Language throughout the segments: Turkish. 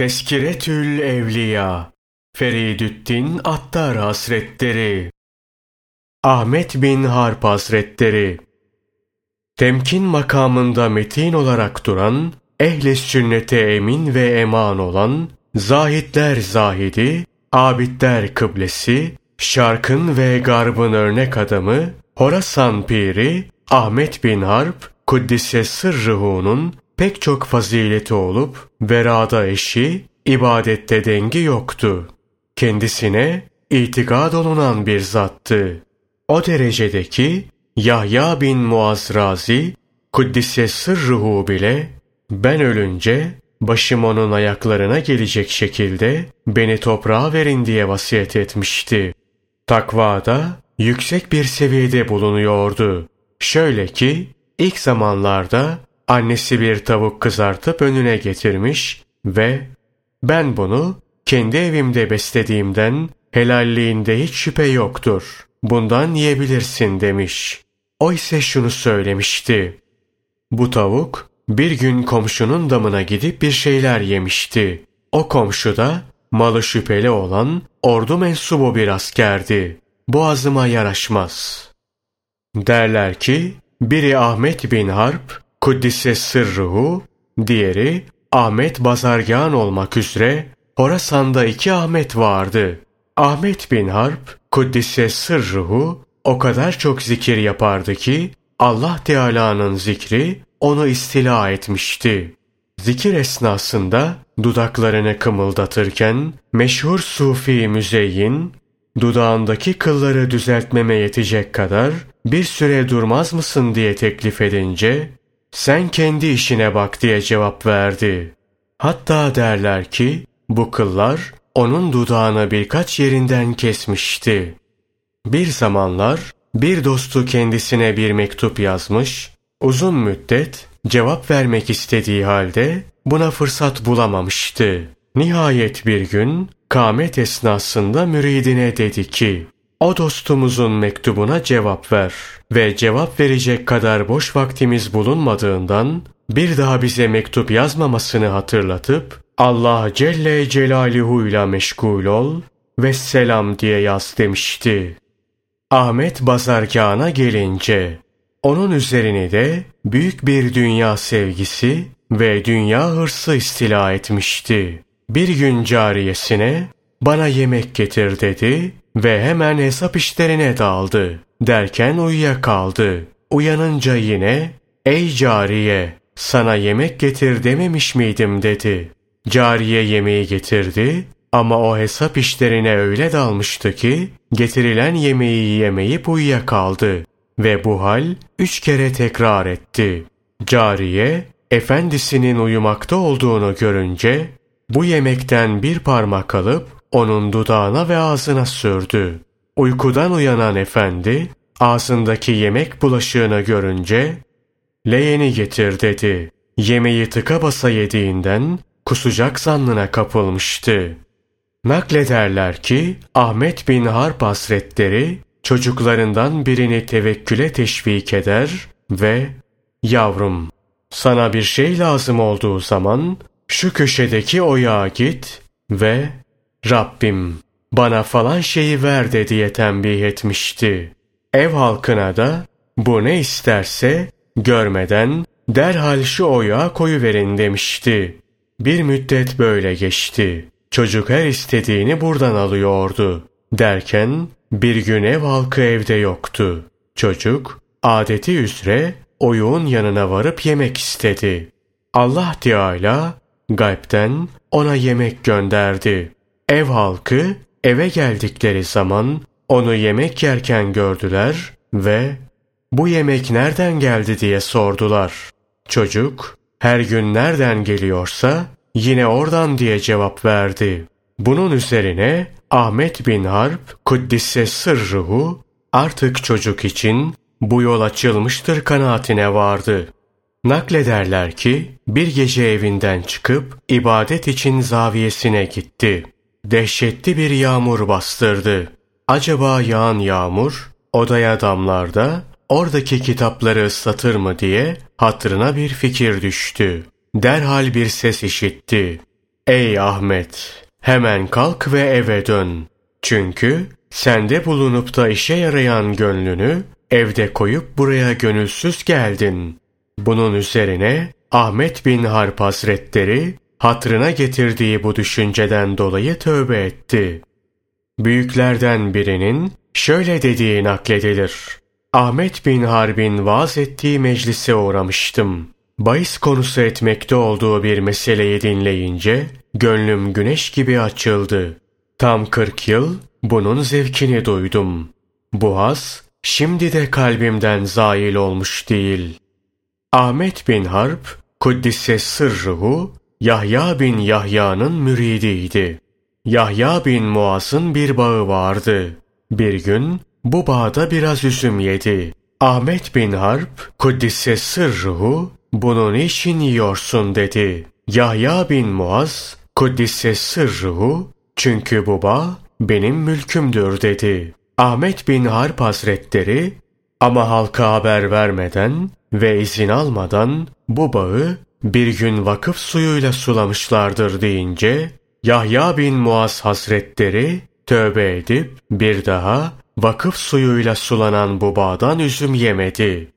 Teskiretül Evliya Feridüddin Attar Hazretleri Ahmet bin Harp Hazretleri Temkin makamında metin olarak duran, ehli sünnete emin ve eman olan, zahitler zahidi, abidler kıblesi, şarkın ve garbın örnek adamı, Horasan piri, Ahmet bin Harp, Kuddise Sırrıhu'nun pek çok fazileti olup verada eşi, ibadette dengi yoktu. Kendisine itikad olunan bir zattı. O derecedeki Yahya bin Muaz Razi, Kuddise sırruhu bile ben ölünce başım onun ayaklarına gelecek şekilde beni toprağa verin diye vasiyet etmişti. Takvada yüksek bir seviyede bulunuyordu. Şöyle ki ilk zamanlarda Annesi bir tavuk kızartıp önüne getirmiş ve ben bunu kendi evimde beslediğimden helalliğinde hiç şüphe yoktur. Bundan yiyebilirsin demiş. O ise şunu söylemişti. Bu tavuk bir gün komşunun damına gidip bir şeyler yemişti. O komşu da malı şüpheli olan ordu mensubu bir askerdi. Boğazıma yaraşmaz. Derler ki biri Ahmet bin Harp Kuddise sırruhu, diğeri Ahmet Bazargan olmak üzere Horasan'da iki Ahmet vardı. Ahmet bin Harp, Kuddise sırruhu o kadar çok zikir yapardı ki Allah Teala'nın zikri onu istila etmişti. Zikir esnasında dudaklarını kımıldatırken meşhur Sufi Müzeyyin dudağındaki kılları düzeltmeme yetecek kadar bir süre durmaz mısın diye teklif edince sen kendi işine bak diye cevap verdi. Hatta derler ki bu kıllar onun dudağını birkaç yerinden kesmişti. Bir zamanlar bir dostu kendisine bir mektup yazmış, uzun müddet cevap vermek istediği halde buna fırsat bulamamıştı. Nihayet bir gün kâmet esnasında müridine dedi ki, o dostumuzun mektubuna cevap ver ve cevap verecek kadar boş vaktimiz bulunmadığından bir daha bize mektup yazmamasını hatırlatıp Allah Celle Celaluhu ile meşgul ol ve selam diye yaz demişti. Ahmet Bazarkan'a gelince onun üzerini de büyük bir dünya sevgisi ve dünya hırsı istila etmişti. Bir gün cariyesine bana yemek getir dedi ve hemen hesap işlerine daldı. Derken uyuyakaldı. Uyanınca yine ''Ey cariye sana yemek getir dememiş miydim?'' dedi. Cariye yemeği getirdi ama o hesap işlerine öyle dalmıştı ki getirilen yemeği yemeyip uyuyakaldı ve bu hal üç kere tekrar etti. Cariye efendisinin uyumakta olduğunu görünce bu yemekten bir parmak alıp onun dudağına ve ağzına sürdü. Uykudan uyanan efendi ağzındaki yemek bulaşığını görünce leğeni getir dedi. Yemeği tıka basa yediğinden kusacak zannına kapılmıştı. Naklederler ki Ahmet bin Harp Hazretleri çocuklarından birini tevekküle teşvik eder ve ''Yavrum, sana bir şey lazım olduğu zaman şu köşedeki oyağa git ve Rabbim bana falan şeyi ver de diye tembih etmişti. Ev halkına da bu ne isterse görmeden derhal şu oya koyu verin demişti. Bir müddet böyle geçti. Çocuk her istediğini buradan alıyordu. Derken bir gün ev halkı evde yoktu. Çocuk adeti üzere oyuğun yanına varıp yemek istedi. Allah Teala gaybten ona yemek gönderdi. Ev halkı eve geldikleri zaman onu yemek yerken gördüler ve bu yemek nereden geldi diye sordular. Çocuk her gün nereden geliyorsa yine oradan diye cevap verdi. Bunun üzerine Ahmet bin Harp Kuddisse sırruhu artık çocuk için bu yol açılmıştır kanaatine vardı. Naklederler ki bir gece evinden çıkıp ibadet için zaviyesine gitti dehşetli bir yağmur bastırdı. Acaba yağan yağmur odaya damlar da oradaki kitapları ıslatır mı diye hatırına bir fikir düştü. Derhal bir ses işitti. Ey Ahmet! Hemen kalk ve eve dön. Çünkü sende bulunup da işe yarayan gönlünü evde koyup buraya gönülsüz geldin. Bunun üzerine Ahmet bin Harp Hazretleri hatrına getirdiği bu düşünceden dolayı tövbe etti. Büyüklerden birinin şöyle dediği nakledilir. Ahmet bin Harbin vaaz ettiği meclise uğramıştım. Bayis konusu etmekte olduğu bir meseleyi dinleyince gönlüm güneş gibi açıldı. Tam kırk yıl bunun zevkini duydum. Bu haz şimdi de kalbimden zail olmuş değil. Ahmet bin Harp, Kuddise sırruhu, Yahya bin Yahya'nın müridiydi. Yahya bin Muaz'ın bir bağı vardı. Bir gün bu bağda biraz üzüm yedi. Ahmet bin Harp, Kuddise sırruhu, bunu niçin yiyorsun dedi. Yahya bin Muaz, Kuddise sırruhu, çünkü bu bağ benim mülkümdür dedi. Ahmet bin Harp Hazretleri, ama halka haber vermeden ve izin almadan bu bağı bir gün vakıf suyuyla sulamışlardır deyince, Yahya bin Muaz Hazretleri tövbe edip bir daha vakıf suyuyla sulanan bu bağdan üzüm yemedi.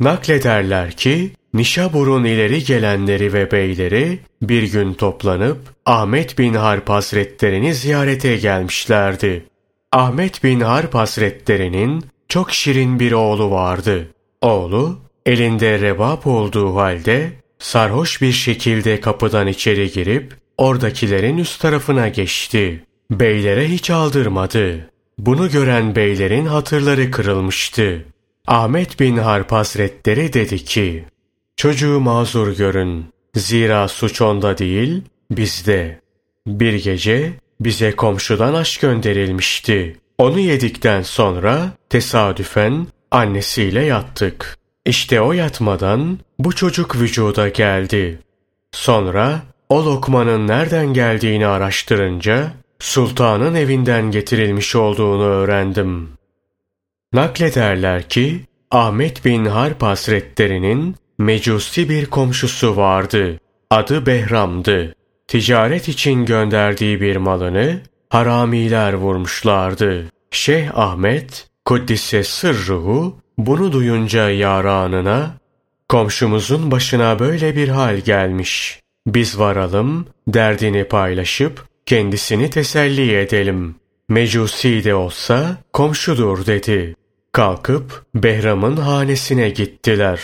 Naklederler ki Nişabur'un ileri gelenleri ve beyleri bir gün toplanıp Ahmet bin Harp Hazretlerini ziyarete gelmişlerdi. Ahmet bin Harp Hazretlerinin çok şirin bir oğlu vardı. Oğlu elinde rebap olduğu halde sarhoş bir şekilde kapıdan içeri girip oradakilerin üst tarafına geçti. Beylere hiç aldırmadı. Bunu gören beylerin hatırları kırılmıştı. Ahmet bin Harp Hazretleri dedi ki, Çocuğu mazur görün. Zira suç onda değil, bizde. Bir gece bize komşudan aş gönderilmişti. Onu yedikten sonra tesadüfen annesiyle yattık. İşte o yatmadan bu çocuk vücuda geldi. Sonra o lokmanın nereden geldiğini araştırınca sultanın evinden getirilmiş olduğunu öğrendim. Naklederler ki Ahmet bin Harp Hazretlerinin mecusi bir komşusu vardı. Adı Behram'dı. Ticaret için gönderdiği bir malını haramiler vurmuşlardı. Şeyh Ahmet, Kuddise sırruhu, bunu duyunca yaranına, komşumuzun başına böyle bir hal gelmiş. Biz varalım, derdini paylaşıp, kendisini teselli edelim. Mecusi de olsa komşudur dedi. Kalkıp Behram'ın hanesine gittiler.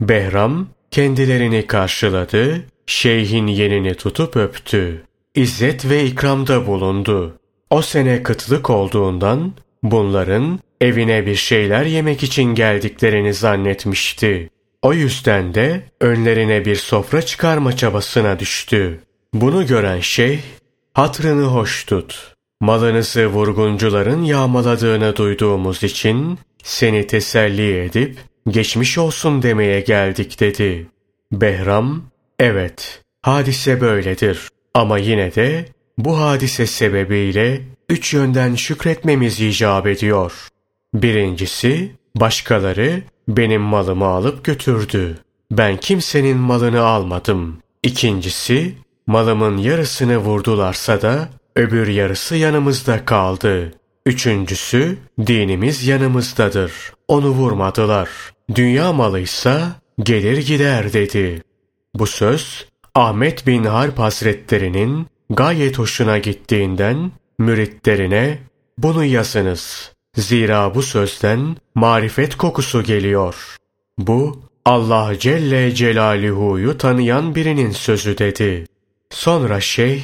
Behram kendilerini karşıladı, şeyhin yenini tutup öptü. İzzet ve ikramda bulundu. O sene kıtlık olduğundan bunların evine bir şeyler yemek için geldiklerini zannetmişti. O yüzden de önlerine bir sofra çıkarma çabasına düştü. Bunu gören şeyh, hatrını hoş tut. Malınızı vurguncuların yağmaladığını duyduğumuz için seni teselli edip geçmiş olsun demeye geldik dedi. Behram, evet hadise böyledir ama yine de bu hadise sebebiyle üç yönden şükretmemiz icap ediyor. Birincisi, başkaları benim malımı alıp götürdü. Ben kimsenin malını almadım. İkincisi, malımın yarısını vurdularsa da öbür yarısı yanımızda kaldı. Üçüncüsü, dinimiz yanımızdadır. Onu vurmadılar. Dünya malıysa gelir gider dedi. Bu söz Ahmet bin Harp Hazretlerinin gayet hoşuna gittiğinden müritlerine bunu yazınız. Zira bu sözden marifet kokusu geliyor. Bu Allah Celle Celaluhu'yu tanıyan birinin sözü dedi. Sonra şeyh,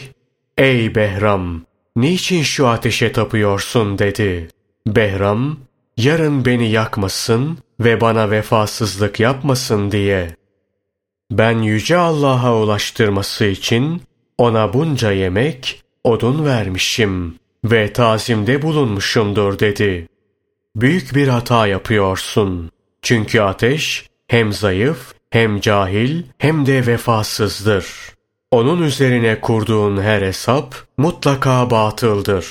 ey Behram, niçin şu ateşe tapıyorsun dedi. Behram, yarın beni yakmasın ve bana vefasızlık yapmasın diye. Ben yüce Allah'a ulaştırması için ona bunca yemek, odun vermişim ve tazimde bulunmuşumdur dedi. Büyük bir hata yapıyorsun. Çünkü ateş hem zayıf, hem cahil, hem de vefasızdır. Onun üzerine kurduğun her hesap mutlaka batıldır.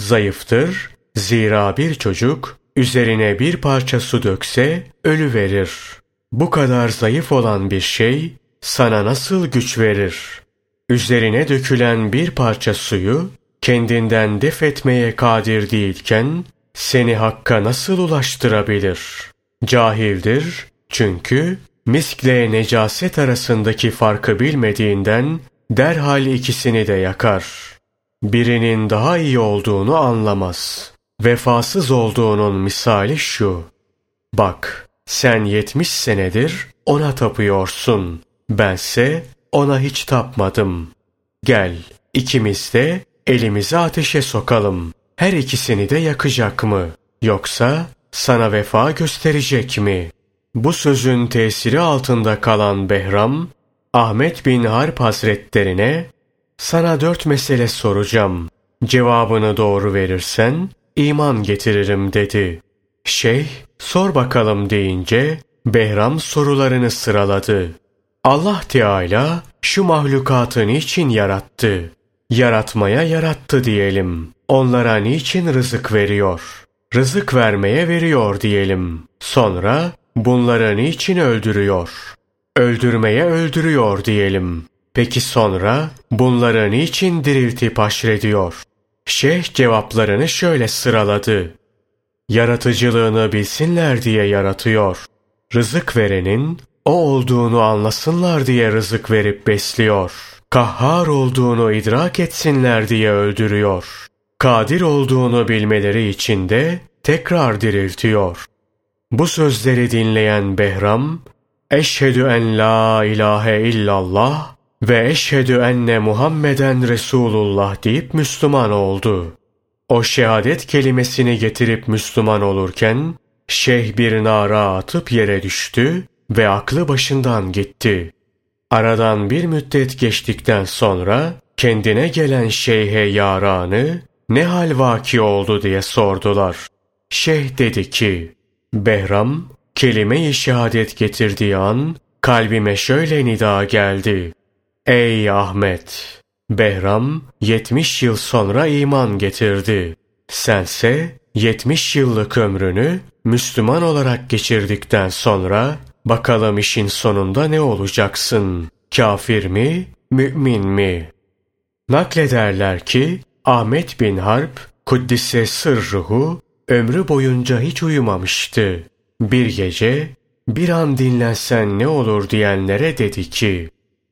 Zayıftır, zira bir çocuk üzerine bir parça su dökse ölü verir. Bu kadar zayıf olan bir şey sana nasıl güç verir? üzerine dökülen bir parça suyu kendinden def etmeye kadir değilken seni hakka nasıl ulaştırabilir? Cahildir çünkü miskle necaset arasındaki farkı bilmediğinden derhal ikisini de yakar. Birinin daha iyi olduğunu anlamaz. Vefasız olduğunun misali şu. Bak, sen yetmiş senedir ona tapıyorsun. Bense ona hiç tapmadım. Gel, ikimiz de elimizi ateşe sokalım. Her ikisini de yakacak mı? Yoksa sana vefa gösterecek mi? Bu sözün tesiri altında kalan Behram, Ahmet bin Harp Hazretlerine, sana dört mesele soracağım. Cevabını doğru verirsen, iman getiririm dedi. Şeyh, sor bakalım deyince, Behram sorularını sıraladı. Allah Teala şu mahlukatı niçin yarattı? Yaratmaya yarattı diyelim. Onlara niçin rızık veriyor? Rızık vermeye veriyor diyelim. Sonra bunları niçin öldürüyor? Öldürmeye öldürüyor diyelim. Peki sonra bunları niçin diriltip haşrediyor? Şeyh cevaplarını şöyle sıraladı. Yaratıcılığını bilsinler diye yaratıyor. Rızık verenin o olduğunu anlasınlar diye rızık verip besliyor. Kahhar olduğunu idrak etsinler diye öldürüyor. Kadir olduğunu bilmeleri için de tekrar diriltiyor. Bu sözleri dinleyen Behram, Eşhedü en la ilahe illallah ve eşhedü enne Muhammeden Resulullah deyip Müslüman oldu. O şehadet kelimesini getirip Müslüman olurken, şeyh bir nara atıp yere düştü ve aklı başından gitti. Aradan bir müddet geçtikten sonra kendine gelen şeyhe yaranı ne hal vaki oldu diye sordular. Şeyh dedi ki, Behram kelime-i şehadet getirdiği an kalbime şöyle nida geldi. Ey Ahmet! Behram 70 yıl sonra iman getirdi. Sense 70 yıllık ömrünü Müslüman olarak geçirdikten sonra bakalım işin sonunda ne olacaksın? Kafir mi, mümin mi? Naklederler ki Ahmet bin Harp Kuddise sırruhu ömrü boyunca hiç uyumamıştı. Bir gece bir an dinlensen ne olur diyenlere dedi ki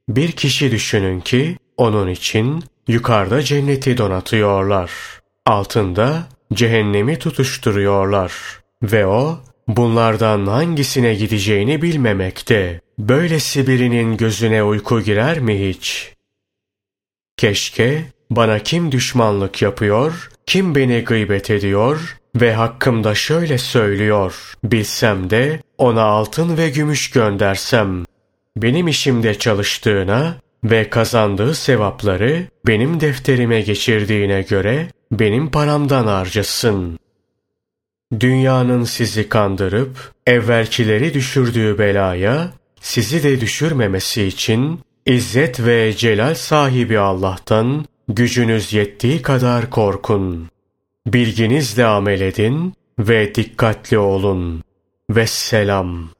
bir kişi düşünün ki onun için yukarıda cenneti donatıyorlar. Altında cehennemi tutuşturuyorlar. Ve o bunlardan hangisine gideceğini bilmemekte. Böylesi birinin gözüne uyku girer mi hiç? Keşke bana kim düşmanlık yapıyor, kim beni gıybet ediyor ve hakkımda şöyle söylüyor. Bilsem de ona altın ve gümüş göndersem. Benim işimde çalıştığına ve kazandığı sevapları benim defterime geçirdiğine göre benim paramdan harcasın. Dünyanın sizi kandırıp evvelkileri düşürdüğü belaya sizi de düşürmemesi için İzzet ve celal sahibi Allah'tan gücünüz yettiği kadar korkun. Bilginizle amel edin ve dikkatli olun. Vesselam.